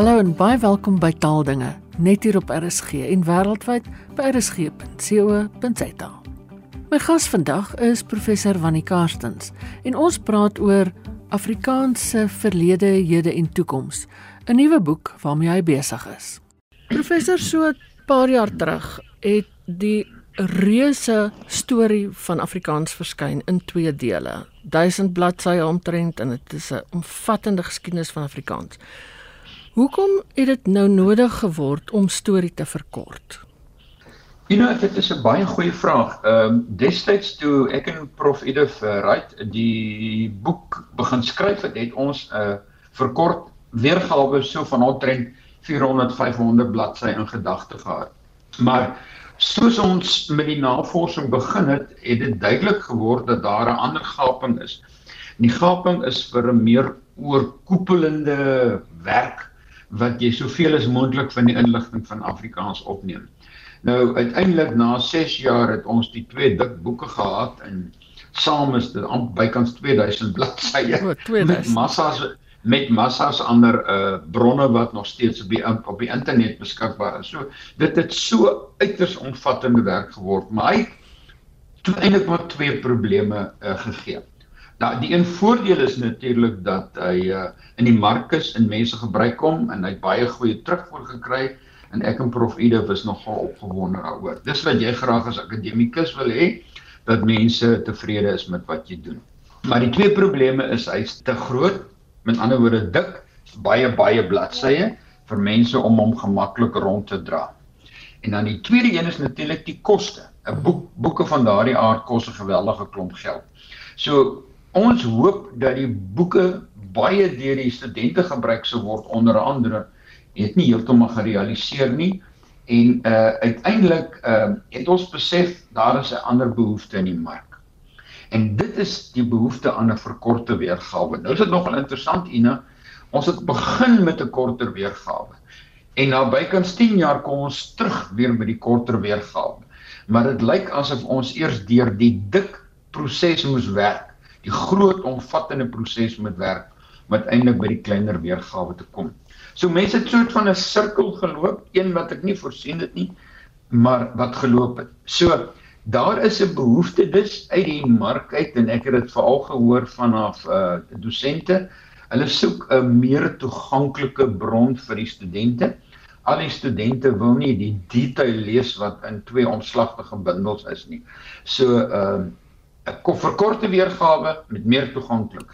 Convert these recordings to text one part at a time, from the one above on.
Hallo en baie welkom by Taaldinge, net hier op RSG en wêreldwyd by rsg.co.za. My gas vandag is professor Wannie Karstens en ons praat oor Afrikaanse verlede, hede en toekoms, 'n nuwe boek waarmee hy besig is. Professor, so 'n paar jaar terug het die reuse storie van Afrikaans verskyn in twee dele. 1000 bladsye omtrent en dit is 'n omvattende geskiedenis van Afrikaans. Hoekom het dit nou nodig geword om storie te verkort? You know, dit is 'n baie goeie vraag. Ehm um, destyds toe ek en Prof Edith uh, Wright die boek begin skryf het, het ons 'n uh, verkort weergawe so van omtrent 400 500 bladsye in gedagte gehad. Maar soos ons met die navorsing begin het, het dit duidelik geword dat daar 'n ander gaping is. En die gaping is vir 'n meer oorkoepelende werk wat jy soveel as moontlik van die inligting van Afrikaans opneem. Nou uiteindelik na 6 jaar het ons die twee dik boeke gehad en saam is dit amper bykans 2000 bladsye met massas met massas ander uh bronne wat nog steeds op die op die internet beskikbaar is. So dit het so uiters omvattende werk geword, maar hy het eintlik maar twee probleme uh gegee. Nou die een voordeel is natuurlik dat hy uh in die mark is en mense gebruik hom en hy het baie goeie terugvoer gekry en ek en Prof Ida was nogal opgewonde daaroor. Dis wat jy graag as akademikus wil hê dat mense tevrede is met wat jy doen. Maar die twee probleme is hy's te groot Met ander woorde dik, baie baie bladsye vir mense om hom gemaklik rond te dra. En dan die tweede een is natuurlik die koste. 'n Boek boeke van daardie aard kos 'n geweldige klomp geld. So ons hoop dat die boeke baie deur die studente gebruik sou word onder andere het nie heeltemal gerealiseer nie en uh uiteindelik uh het ons besef daar is 'n ander behoefte in die mark. En dit is die behoefte aan 'n verkorte weergawe. Nou is dit nogal interessant Ina. Ons het begin met 'n korter weergawe. En na bykans 10 jaar kom ons terug weer by die korter weergawe. Maar dit lyk asof ons eers deur die dik proses moes werk. Die groot omvattende proses moet werk om uiteindelik by die kleiner weergawe te kom. So mense het soort van 'n sirkel geloop, een wat ek nie voorsien het nie, maar wat geloop het. So daar is 'n behoefte dus uit die mark uit en ek het dit veral gehoor vanaf uh dosente. Hulle soek 'n meer toeganklike bron vir die studente. Al die studente wil nie die detail lees wat in twee omslagtige bundels is nie. So uh 'n verkorte weergawe met meer toeganklik.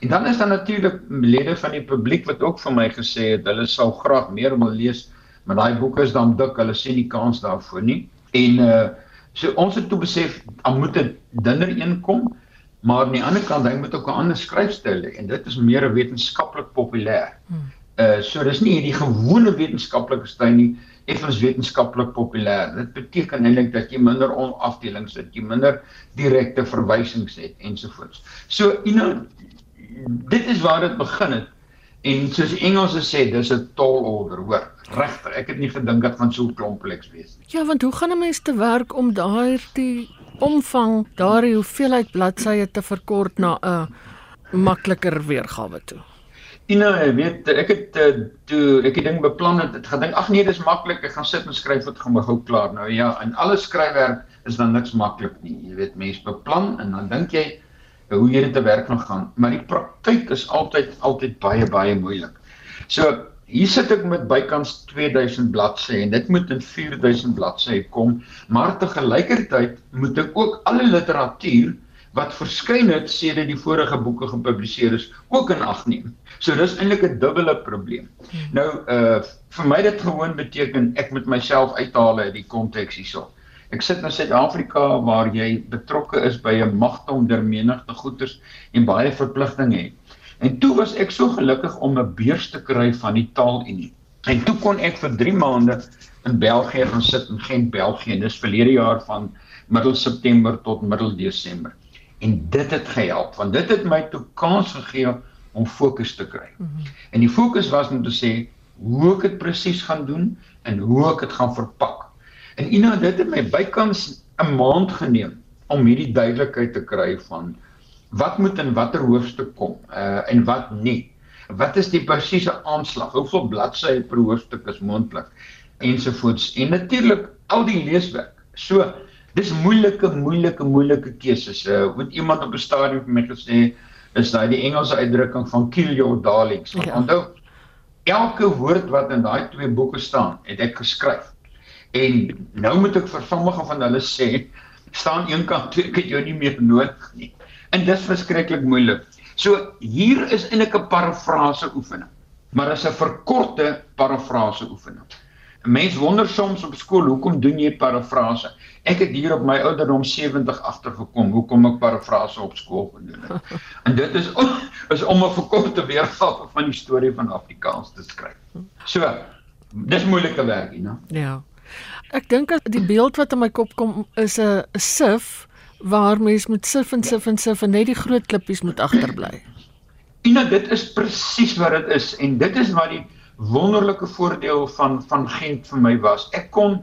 En dan is daar natuurlik lede van die publiek wat ook vir my gesê het hulle sou graag meer wil lees, maar daai boeke is dan dik, hulle sien nie kans daarvoor nie. En uh So ons het toe besef dan moet 'n dunner een kom, maar aan die ander kant hy moet ook 'n ander skryfstyl hê en dit is meer wetenskaplik populêr. Hmm. Uh so dis nie hierdie gewone wetenskaplike styl nie, effens wetenskaplik populêr. Dit beteken eintlik dat jy minder afdelings het, jy minder direkte verwysings het ensovoorts. So you know dit is waar dit begin het. En soos Engelse sê, dis 'n tall order, hoor. Regtig, ek het nie gedink dit gaan so kompleks wees nie. Ja, want hoe gaan 'n mens te werk om daardie omvang, daardie hoeveelheid bladsye te verkort na 'n makliker weergawe toe? Ina, weet ek het uh, toe ek die ding beplan het, het gedink ag nee, dis maklik, ek gaan sit en skryf wat gaan gou klaar. Nou ja, en alle skryfwerk is dan niks maklik nie. Jy weet, mense beplan en dan dink jy hoe jy dit te werk gaan gaan, maar die praktyk is altyd altyd baie baie moeilik. So hier sit ek met bykans 2000 bladsye en dit moet in 4000 bladsye kom, maar te gelykertyd moet ek ook alle literatuur wat verskyn het sedert die vorige boeke gepubliseer is ook in ag neem. So dis eintlik 'n dubbele probleem. Hmm. Nou uh vir my dit gewoon beteken ek moet myself uithaal uit die konteks hierso. Ek sit in Suid-Afrika waar jy betrokke is by 'n magtom der menigte goeders en baie verpligtinge het. En toe was ek so gelukkig om 'n beurs te kry van die Taalunie. En toe kon ek vir 3 maande in België gaan sit in Gent, België. Dis verlede jaar van middel September tot middel Desember. En dit het gehelp want dit het my toe kans gegee om fokus te kry. Mm -hmm. En die fokus was om te sê hoe ek dit presies gaan doen en hoe ek dit gaan verpak. En Ina, dit het my bykans 'n maand geneem om hierdie duidelikheid te kry van wat moet in watter hoofstuk kom uh en wat nie. Wat is die presiese aanslag? Hoeveel bladsye per hoofstuk is moontlik? Ensovoorts. En natuurlik al die leeswerk. So, dis moeilike, moeilike, moeilike keuses. Uh, wat iemand op 'n stadium vir my gesê is daai die Engelse uitdrukking van kill your darlings. Want ja. onthou elke woord wat in daai twee boeke staan, het ek geskryf. En nou moet ek vir sommige van hulle sê, staan een kant ek het jou nie meer nodig nie. En dis verskriklik moeilik. So hier is eintlik 'n parafrase oefening, maar dit is 'n verkorte parafrase oefening. 'n Mens wonder soms op skool, hoekom doen jy parafrase? Ek het hier op my ouderdom 70 agtergekom hoekom ek parafrase op skool gedoen het. En dit is is om 'n verkorte weergawe van die storie van Afrikaans te skryf. So, dis moeilike werk, hè? Ja. Ek dink dat die beeld wat in my kop kom is 'n sif waar mens met sif en sif en sif en net die groot klippies moet agterbly. Ina, dit is presies wat dit is en dit is wat die wonderlike voordeel van van Gent vir my was. Ek kon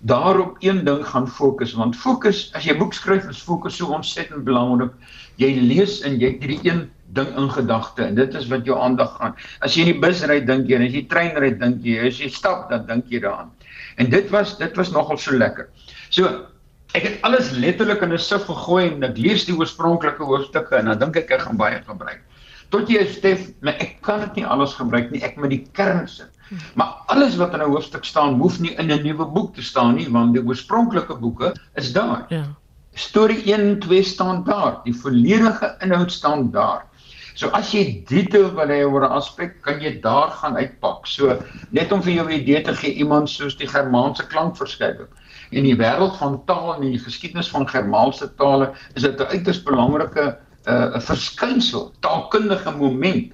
daarop een ding gaan fokus want fokus as jy boek skryf is fokus so ontsettend belangrik. Jy lees en jy het hierdie een ding in gedagte en dit is wat jou aandag gaan. As jy in die bus ry, dink jy, as jy trein ry, dink jy, as jy stap, dan dink jy daaraan. En dit was dit was nogal so lekker. So ek het alles letterlik in 'n sif gegooi en ek lees die oorspronklike hoofstukke en dan dink ek ek gaan baie gebruik. Tot jy stef, maar ek kan dit nie alles gebruik nie. Ek moet die kern sit. Maar alles wat in 'n hoofstuk staan, hoef nie in 'n nuwe boek te staan nie, want die oorspronklike boeke is daar. Ja. Storie 1 en 2 staan daar. Die volledige inhoud staan daar. So as jy detail wil hê oor 'n aspek, kan jy daar gaan uitpak. So net om vir jou 'n idee te gee, iemand soos die Germaanse klankverskywing. In die wêreld van taal en in die geskiedenis van Germaanse tale is dit 'n uiters belangrike 'n uh, verskynsel, taalkundige moment.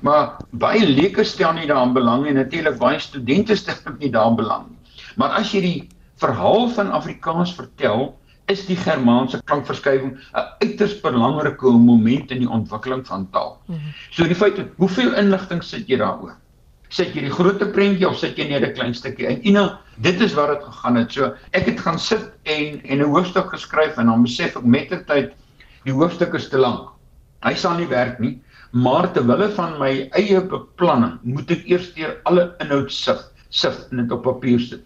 Maar baie leuke stel nie daaraan belang en natuurlik baie studente stel nie daaraan belang nie. Maar as jy die verhaal van Afrikaans vertel, is die Germaanse klankverskywing 'n uiters belangrike moment in die ontwikkeling van taal. Mhm. So die feit dat hoeveel inligting sit jy daaroor? Sit jy die groot prentjie of sit jy net 'n klein stukkie? En Ina, dit is wat dit gegaan het. So ek het gaan sit en en 'n hoofstuk geskryf en dan besef ek mettertyd die hoofstuk is te lank. Hy sal nie werk nie, maar ter wille van my eie beplanning moet ek eers deur alle inhoud sif, sif en dit op papier sit.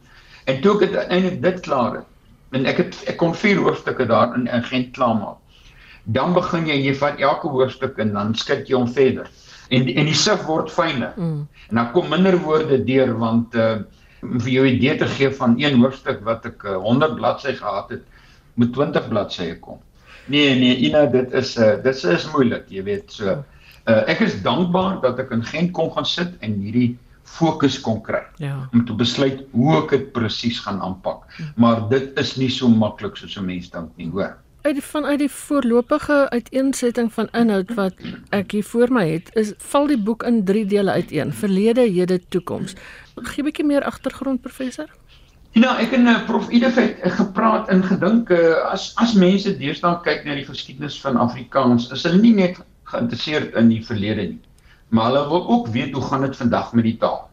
En toe ek uiteindelik dit klaar het, en ek het ek kon vier hoofstukke daar in Gent klaarmaak. Dan begin jy jy vat elke hoofstuk en dan skud jy hom verder. En en die sif word fyner. Mm. En dan kom minder woorde deur want uh vir jou idee te gee van een hoofstuk wat ek uh, 100 bladsy gehad het, moet 20 bladsye kom. Nee nee, Ina, dit is uh dit is moeilik, jy weet, so uh ek is dankbaar dat ek in Gent kon gaan sit en hierdie fokus kon kry ja. om te besluit hoe ek dit presies gaan aanpak. Ja. Maar dit is nie so maklik soos 'n mens dink nie, hoor. Uit vanuit die voorlopige uiteensetting van inhoud wat ek hier voor my het, is val die boek in 3 dele uiteen: verlede, hede, toekoms. Gee 'n bietjie meer agtergrond, professor. Ja, ek en uh, prof Edef het uh, gepraat en gedink uh, as as mense deesdae kyk na die geskiedenis van Afrikaans, is hulle nie net geïnteresseerd in die verlede nie maar hulle wil ook weet hoe gaan dit vandag met die taal.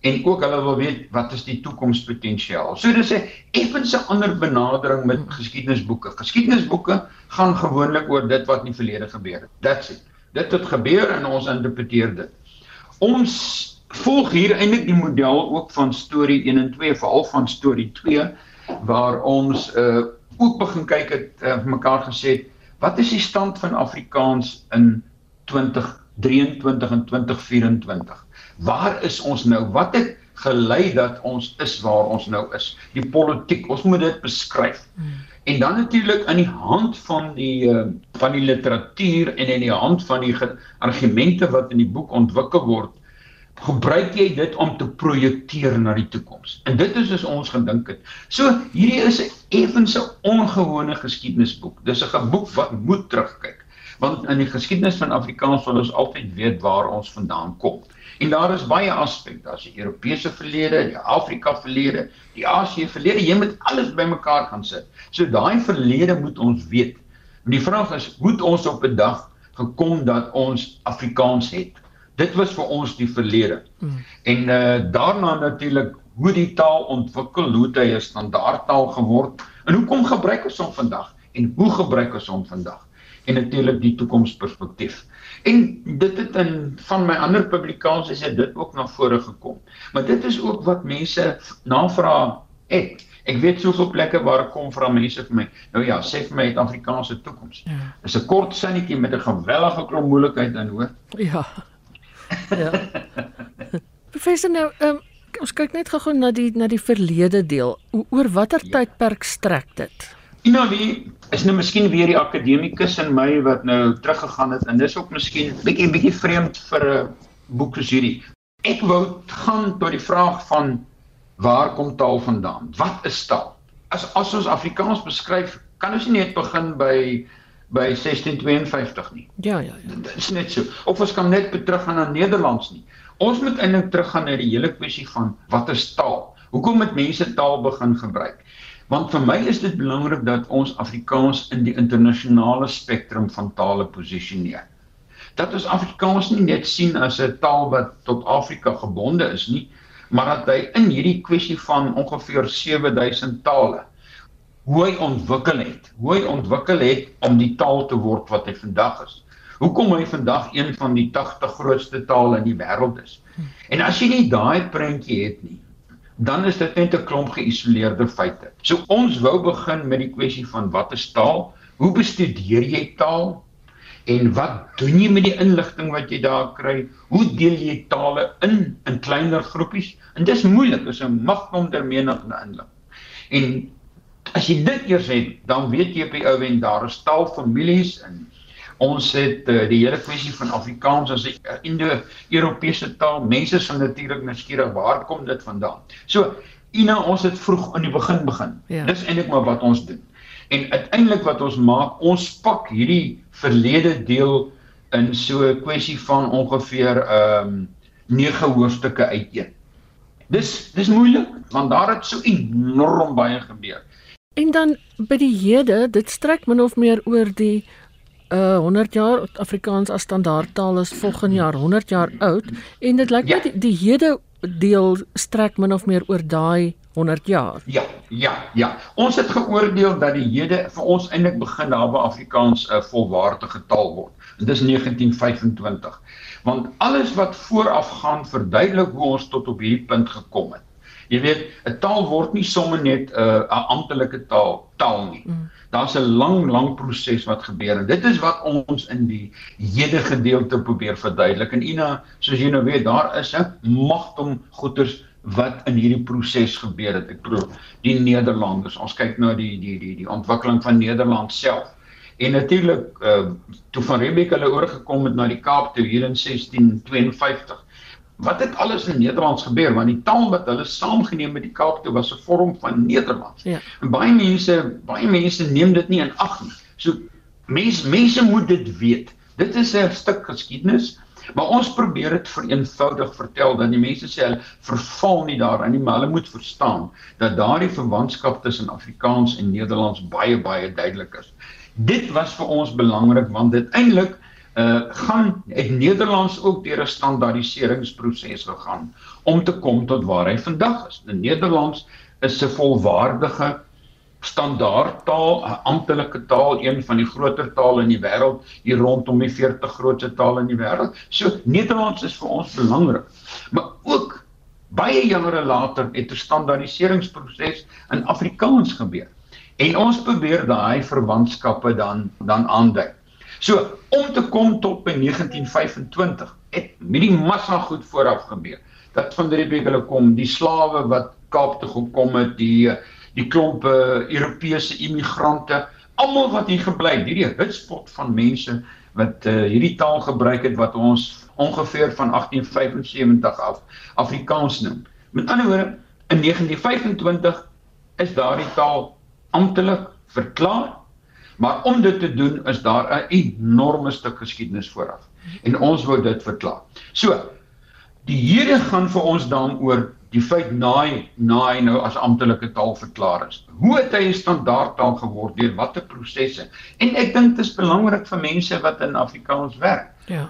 En ook hulle wil weet wat is die toekomspotensiaal. So dis 'n effens 'n ander benadering met geskiedenisboeke. Geskiedenisboeke gaan gewoonlik oor dit wat in die verlede gebeur het. That's it. Dit het gebeur en ons interpreteer dit. Ons volg hier eintlik die model ook van storie 1 en 2, veral van storie 2 waar ons uh ook begin kyk het uh, mekaar gesê wat is die stand van Afrikaans in 20 23 en 2024. Waar is ons nou? Wat het gelei dat ons is waar ons nou is? Die politiek, ons moet dit beskryf. Hmm. En dan natuurlik in die hand van die uh, van die literatuur en in die hand van die argumente wat in die boek ontwikkel word, gebruik jy dit om te projekteer na die toekoms. En dit is soos ons gedink het. So hierdie is 'n effense ongewone geskiedenisboek. Dis 'n boek wat moet terugkyk want in die geskiedenis van Afrikaans wil ons altyd weet waar ons vandaan kom. En daar is baie aspekte, daar's die Europese verlede, die Afrika verlede, die Asië verlede, jy moet alles bymekaar gaan sit. So daai verlede moet ons weet. En die vraag is, moet ons op 'n dag gekom dat ons Afrikaans het? Dit was vir ons die verlede. Hmm. En uh daarna natuurlik hoe die taal ontwikkel, hoe dit 'n standaardtaal geword en hoekom gebruik ons hom vandag en hoe gebruik ons hom vandag? en natuurlik die toekomsperspektief. En dit het in van my ander publikasies het dit ook na vore gekom. Maar dit is ook wat mense navraag het. Ek weet soveel plekke waar ek kom vra mense vir my. Nou ja, sê vir my het Afrikaanse toekoms. Ja. Dis 'n kort sinnetjie met 'n gewellige klomp moeilikheid in hoor. Ja. Ja. Professor nou, um, ons kyk net gou-gou na die na die verlede deel. O, oor watter ja. tydperk strek dit? You know, wie is nou miskien weer die akademikus in my wat nou teruggegaan het en dis ook miskien bietjie bietjie vreemd vir 'n boek soos hierdie. Ek wou gaan tot die vraag van waar kom taal vandaan? Wat is taal? As as ons Afrikaans beskryf, kan ons nie net begin by by 1652 nie. Ja, ja, ja. Dit is net so. Of ons kan net teruggaan na Nederlands nie. Ons moet eintlik teruggaan na die hele kwessie van wat is taal? Hoekom het mense taal begin gebruik? Want vir my is dit belangrik dat ons Afrikaans in die internasionale spektrum van tale posisioneer. Dat ons Afrikaans nie net sien as 'n taal wat tot Afrika gebonde is nie, maar dat hy in hierdie kwessie van ongeveer 7000 tale hoe hy ontwikkel het, hoe hy ontwikkel het om die taal te word wat hy vandag is. Hoekom hy vandag een van die 80 grootste tale in die wêreld is. En as jy nie daai prentjie het nie, dan is dit net 'n klomp geïsoleerde feite. So ons wou begin met die kwessie van wat is taal? Hoe bestudeer jy taal? En wat doen jy met die inligting wat jy daar kry? Hoe deel jy tale in in kleiner groepies? En dis moeilik, is 'n magnom daarmee na inligting. En as jy dit eers het, dan weet jy op die ou en daar is taalfamilies en ons het uh, die hele kwessie van Afrikaans as 'n uh, Indo-Europese taal. Mense sal natuurlik nuuskierig waar kom dit vandaan? So, Ina, ons het vroeg aan die begin begin. Ja. Dis eintlik maar wat ons doen. En uiteindelik wat ons maak, ons pak hierdie verlede deel in so 'n kwessie van ongeveer ehm um, 9 hoofstukke uiteen. Dis dis moeilik want daar het so enorm baie gebeur. En dan by die hede, dit strek min of meer oor die uh 100 jaar Afrikaans as standaardtaal is volgende jaar 100 jaar oud en dit lyk ja. my die, die hede deel strek min of meer oor daai 100 jaar. Ja, ja, ja. Ons het geoordeel dat die hede vir ons eintlik begin daar by Afrikaans 'n uh, volwaardige taal word. En dis 1925. Want alles wat vooraf gaan verduidelik hoe ons tot op hierdie punt gekom het. Jy weet, 'n taal word nie sommer net 'n uh, amptelike taal taal nie. Mm. Daar's 'n lang lang proses wat gebeur en dit is wat ons in die hede gedeelte probeer verduidelik. En Ina, soos jy nou weet, daar is 'n magtom goeters wat in hierdie proses gebeur het. Ek bedoel die Nederlanders. Ons kyk nou die die die die ontwikkeling van Nederland self. En natuurlik uh toe van Rebecca hulle oorgekom het na die Kaap toe hier in 1652. Wat het alles in Nederlands gebeur? Want die taal wat hulle saamgeneem met die Kaap toe was 'n vorm van Nederlands. Ja. En baie mense, baie mense neem dit nie in ag nie. So mense mense moet dit weet. Dit is 'n stuk geskiedenis. Maar ons probeer dit vereenvoudig vertel dat die mense sê hulle verval nie daarin nie, maar hulle moet verstaan dat daardie verwantskap tussen Afrikaans en Nederlands baie baie duidelik is. Dit was vir ons belangrik want dit eintlik uh gaan het Nederlands ook deur 'n standaardiseringsproses gegaan om te kom tot waar hy vandag is. Die Nederlands is 'n volwaardige standaardtaal, 'n amptelike taal, een van die groter tale in die wêreld, hier rondom die 40 grootste tale in die wêreld. So Nederlands is vir ons belangrik. Maar ook baie jare later het 'n standaardiseringsproses in Afrikaans gebeur. En ons probeer daai verwantskappe dan dan aandui. So om te kom tot by 1925 het met die massa goed vooraf gebeur. Dat van die Republiek kom, die slawe wat Kaap toe gekom het, die die klomp uh, Europese immigrante, almal wat hier gebly het, hierdie hutspot van mense wat uh, hierdie taal gebruik het wat ons ongeveer van 1875 af Afrikaans noem. Met ander woorde, in 1925 is daardie taal amptelik verklaar, maar om dit te doen is daar 'n enorme stuk geskiedenis vooraf en ons wou dit verklaar. So, die hede gaan vir ons daaroor die feit naai naai nou as amptelike taal verklaar is. Hoe het hy 'n standaardtaal geword deur watter prosesse? En ek dink dit is belangrik vir mense wat in Afrikaans werk. Ja.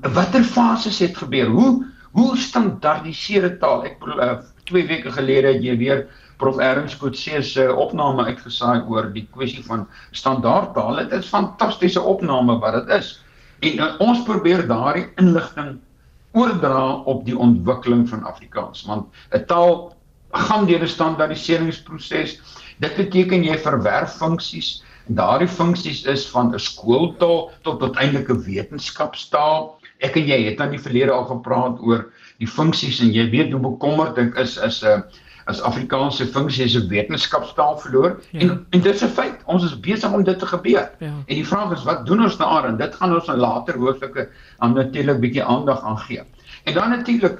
Watter fases het gebeur? Hoe hoe standaardiseer 'n taal? Ek uh, twee weke gelede het jy weer Prof Erns Kotse se opname uitgesaai oor die kwessie van standaardtaal. Dit is fantastiese opname wat dit is. En uh, ons probeer daardie inligting oordra op die ontwikkeling van Afrikaans want 'n taal gaan deur 'n standaardiseringsproses. Dit beteken jy verwerf funksies en daardie funksies is van 'n skooltaal tot uiteindelik 'n wetenskapstaal. Ek en jy het aan die verlede al gepraat oor die funksies en jy weet hoe bekommerd ek is as 'n as Afrikaanse funksie is 'n wetenskapstaal verloor ja. en en dit is 'n feit ons is besig om dit te gebeur ja. en die vraag is wat doen ons daarin dit gaan ons in later hoofstukke aan natuurlik bietjie aandag aan gee en dan natuurlik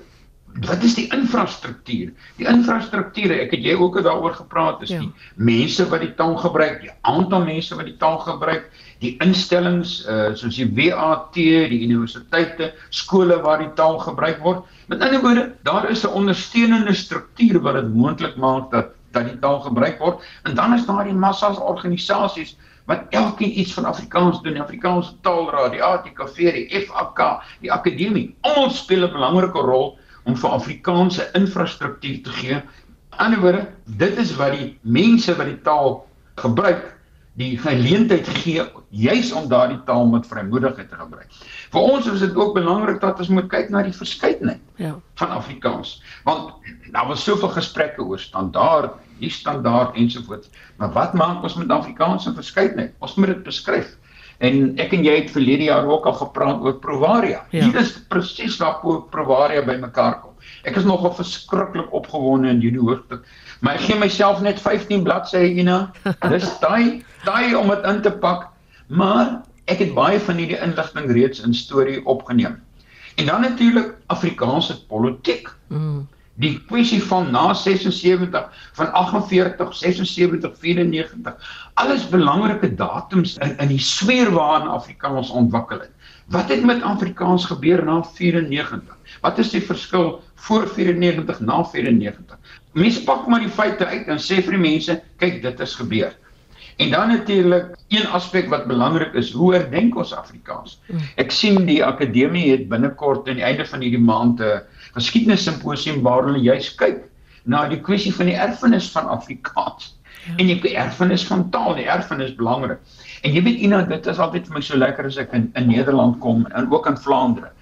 wat is die infrastruktuur? Die infrastrukture, ek het jy ook daaroor gepraat, is ja. die mense wat die taal gebruik, die aantal mense wat die taal gebruik, die instellings uh soos die WAT, die universiteite, skole waar die taal gebruik word. Met ander woorde, daar is 'n ondersteunende struktuur wat dit moontlik maak dat dat die taal gebruik word. En dan is daar die massas organisasies wat elkeen iets van Afrikaans doen, die Afrikaanse Taalraad, die ATKV, die FAK, die akademie. Almal speel 'n belangrike rol om vir Afrikaanse infrastruktuur te gee. Aan die ander woorde, dit is wat die mense wat die taal gebruik die geleentheid gee juis om daardie taal met vrymoedigheid te gebruik. Vir ons is dit ook belangrik dat ons moet kyk na die verskeidenheid ja. van Afrikaans. Want daar was soveel gesprekke oor standaard, nie standaard ensovoorts. Maar wat maak ons met Afrikaanse verskeidenheid? Ons moet dit beskryf. En ek en jy het verlede jaar ook al gepraat oor Provaria. Ja. Hier is presies waar Provaria bymekaar kom. Ek is nogal verskriklik opgewonde in hierdie hoofstuk. Maar ek gee myself net 15 bladsye hierna. Dis daai daai om dit in te pak. Maar ek het baie van hierdie inligting reeds in storie opgeneem. En dan natuurlik Afrikaanse politiek. Mm. Die kwessie van na 76 van 48 76 94 alles belangrike datums in in die sweer waarin Afrikaans ontwikkel het. Wat het met Afrikaans gebeur na 94 wat is die verskil voor 94 na 94 mense pak maar die feite uit en sê vir die mense kyk dit is gebeur En dan natuurlik een aspek wat belangrik is, hoe herdenk ons Afrikaans? Mm. Ek sien die akademie het binnekort aan die einde van hierdie maand 'n geskiedenis simposium waar hulle juis kyk na die kwessie van die erfenis van Afrikaans. Ja. En die erfenis van taal, die erfenis belangrik. En jy weet Ina, dit is altyd vir my so lekker as ek in, in Nederland kom en ook in Vlaandere.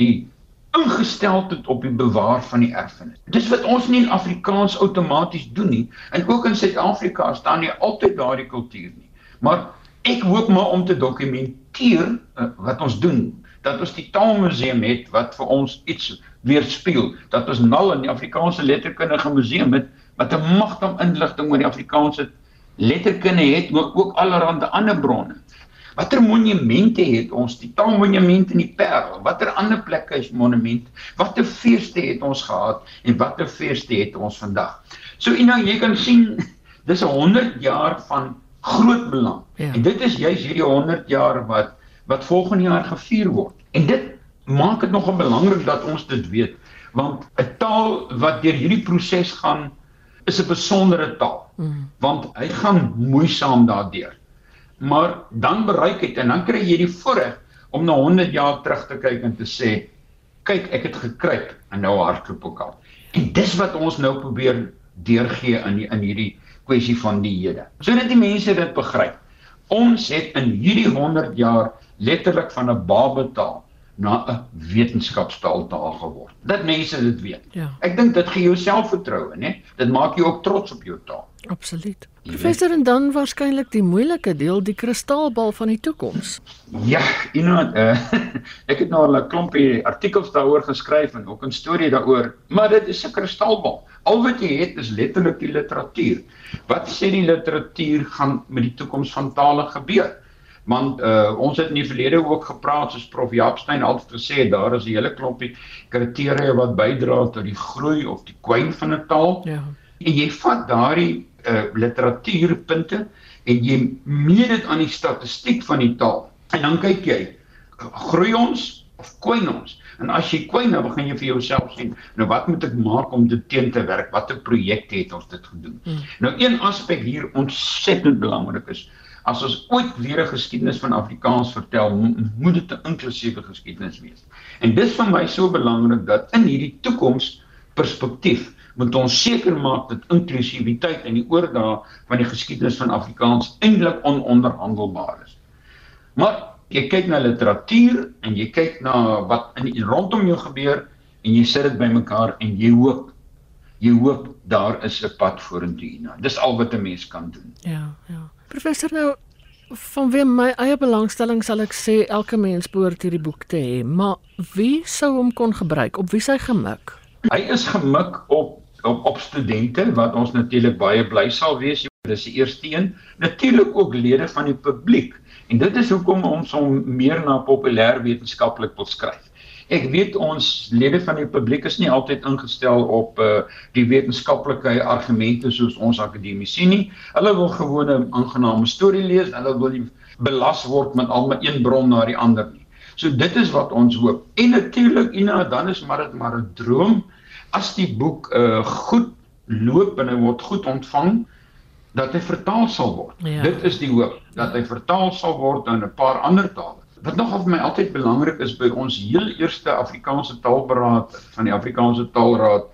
Die ingesteldheid op die bewaar van die erfenis. Dis wat ons nie in Afrikaans outomaties doen nie en ook in Suid-Afrika staan nie altyd daardie kultuur nie. Maar ek hoop maar om te dokumenteer uh, wat ons doen, dat ons die Taalmuseum het wat vir ons iets weerspieël dat ons nou in die Afrikaanse letterkundige museum het wat 'n magtige inligting oor die Afrikaanse letterkunde het maar ook allerlei ander bronne. Watter monumente het ons? Die Taalmonument in die Parel. Watter ander plekke is monument? Watter feeste het ons gehad en watter feeste het ons vandag? So en nou jy kan sien dis 'n 100 jaar van groot belang. Ja. En dit is juis hierdie 100 jaar wat wat volgende jaar gevier word. En dit maak dit nogal belangrik dat ons dit weet want 'n taal wat deur hierdie proses gaan is 'n besondere taal mm. want hy gaan moeisaam daardeur maar dan bereik het en dan kry jy die voorreg om na 100 jaar terug te kyk en te sê kyk ek het gekruip en nou hardloop ek al. En dis wat ons nou probeer deurgee in die, in hierdie kwessie van die hede sodat die mense dit begryp. Ons het in hierdie 100 jaar letterlik van 'n babetaal na 'n wetenskapstaal taal geword. Dat mense dit weet. Ja. Ek dink dit gee jou selfvertroue, né? Dit maak jou ook trots op jou taal. Absoluut. Professor en dan waarskynlik die moeilike deel, die kristalbal van die toekoms. Ja, you know, uh, ek het nou al 'n klompie artikels daaroor geskryf en ook 'n storie daaroor, maar dit is 'n kristalbal. Al wat jy het is letterlik die literatuur. Wat sê die literatuur gaan met die toekoms van tale gebeur? Want uh, ons het in die verlede ook gepraat soos prof Japstein altyd gesê daar is 'n hele klompie kriteria wat bydra tot die groei of die kwyn van 'n taal. Ja. En jy vat daardie uh, literatuurpunte en jy meet dit aan die statistiek van die taal. En dan kyk jy groei ons of kwyn ons? En as jy kwyn dan begin jy vir jouself sê, nou wat moet ek maak om dit teen te werk? Watter projekte het ons dit gedoen? Hmm. Nou een aspek hier ontsettend belangrik is as ons ooit weer 'n geskiedenis van Afrikaans vertel, moet dit 'n inklusiewe geskiedenis wees. En dis vir my so belangrik dat in hierdie toekoms perspektief moet ons seker maak dat inklusiwiteit en die oordra van die geskiedenis van Afrikaans eintlik ononderhandelbaar is. Maar jy kyk na literatuur en jy kyk na wat in rondom jou gebeur en jy sit dit bymekaar en jy hoop jy hoop daar is 'n pad vorentoe hierna. Dis al wat 'n mens kan doen. Ja, ja. Professor nou van wie my eie belangstelling sal ek sê elke mens behoort hierdie boek te hê, maar wie sou hom kon gebruik? Op wie sy gemik? Hy is gemik op op op studente wat ons natuurlik baie bly sal wees. Dis die eerste een. Natuurlik ook lede van die publiek. En dit is hoekom ons hom meer na populêr wetenskaplik wil skryf. Ek weet ons lede van die publiek is nie altyd ingestel op uh die wetenskaplike argumente soos ons akademici nie. Hulle wil gewoon 'n aangename storie lees. Hulle wil nie belas word met almal een bron na die ander nie. So dit is wat ons hoop. En natuurlik Ina, dan is maar dit maar 'n droom as die boek uh goed loop en hy word goed ontvang dat hy vertaal sal word. Ja. Dit is die hoop dat hy vertaal sal word in 'n paar ander tale. Wat nog vir my altyd belangrik is by ons heel eerste Afrikaanse taalberaad van die Afrikaanse Taalraad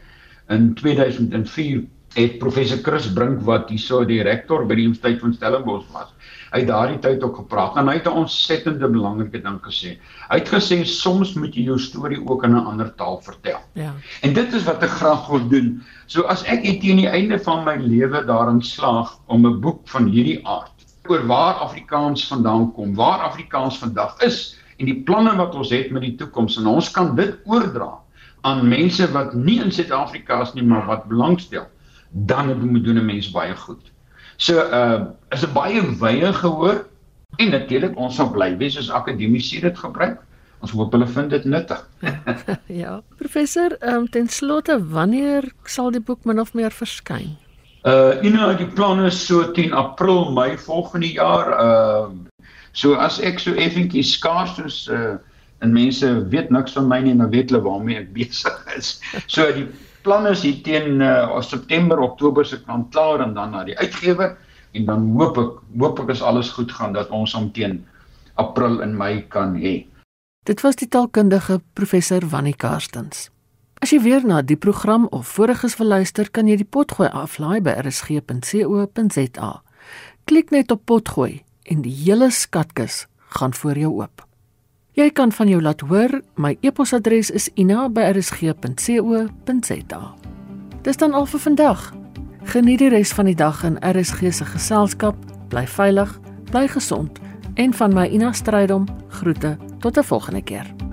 in 2004 het professor Chris Brink wat hierso die rektor by die Universiteit van Stellenbosch was uit daardie tyd ook gepraat en hy het 'n ontsettende belangrike ding gesê. Hy het gesê soms moet jy jou storie ook in 'n ander taal vertel. Ja. En dit is wat ek graag wil doen. So as ek teen die einde van my lewe daarin slaag om 'n boek van hierdie aard oor waar Afrikaans vandaan kom, waar Afrikaans vandag is en die planne wat ons het met die toekoms en ons kan dit oordra aan mense wat nie in Suid-Afrika is nie maar wat belangstel, dan moet doen 'n mens baie goed. So uh is 'n baie wye gehoor en natuurlik ons sal bly wees as akademici dit gebruik. Ons hoop hulle vind dit nuttig. ja, professor, ehm um, ten slotte, wanneer sal die boek min of meer verskyn? Uh you know, die plan is so 10 April, Mei volgende jaar. Uh so as ek so effentjies skaars soos uh en mense weet niks van my nie, dan weet hulle waarmee ek besig is. So die plan is hier teen uh, September, Oktober se kant klaar en dan na die uitgewer en dan hoop ek hoop ek as alles goed gaan dat ons hom teen April en Mei kan hê. Dit was die taalkundige professor Wannie Karstens. As jy weer na die program of voriges wil luister, kan jy die potgooi aflaai by rsg.co.za. Klik net op potgooi en die hele skatkis gaan voor jou oop. Jy kan van jou laat hoor. My e-posadres is ina@rsg.co.za. Dis dan al vir vandag. Geniet die res van die dag in RSG se geselskap. Bly veilig, bly gesond en van my Ina Strydom groete tot 'n volgende keer.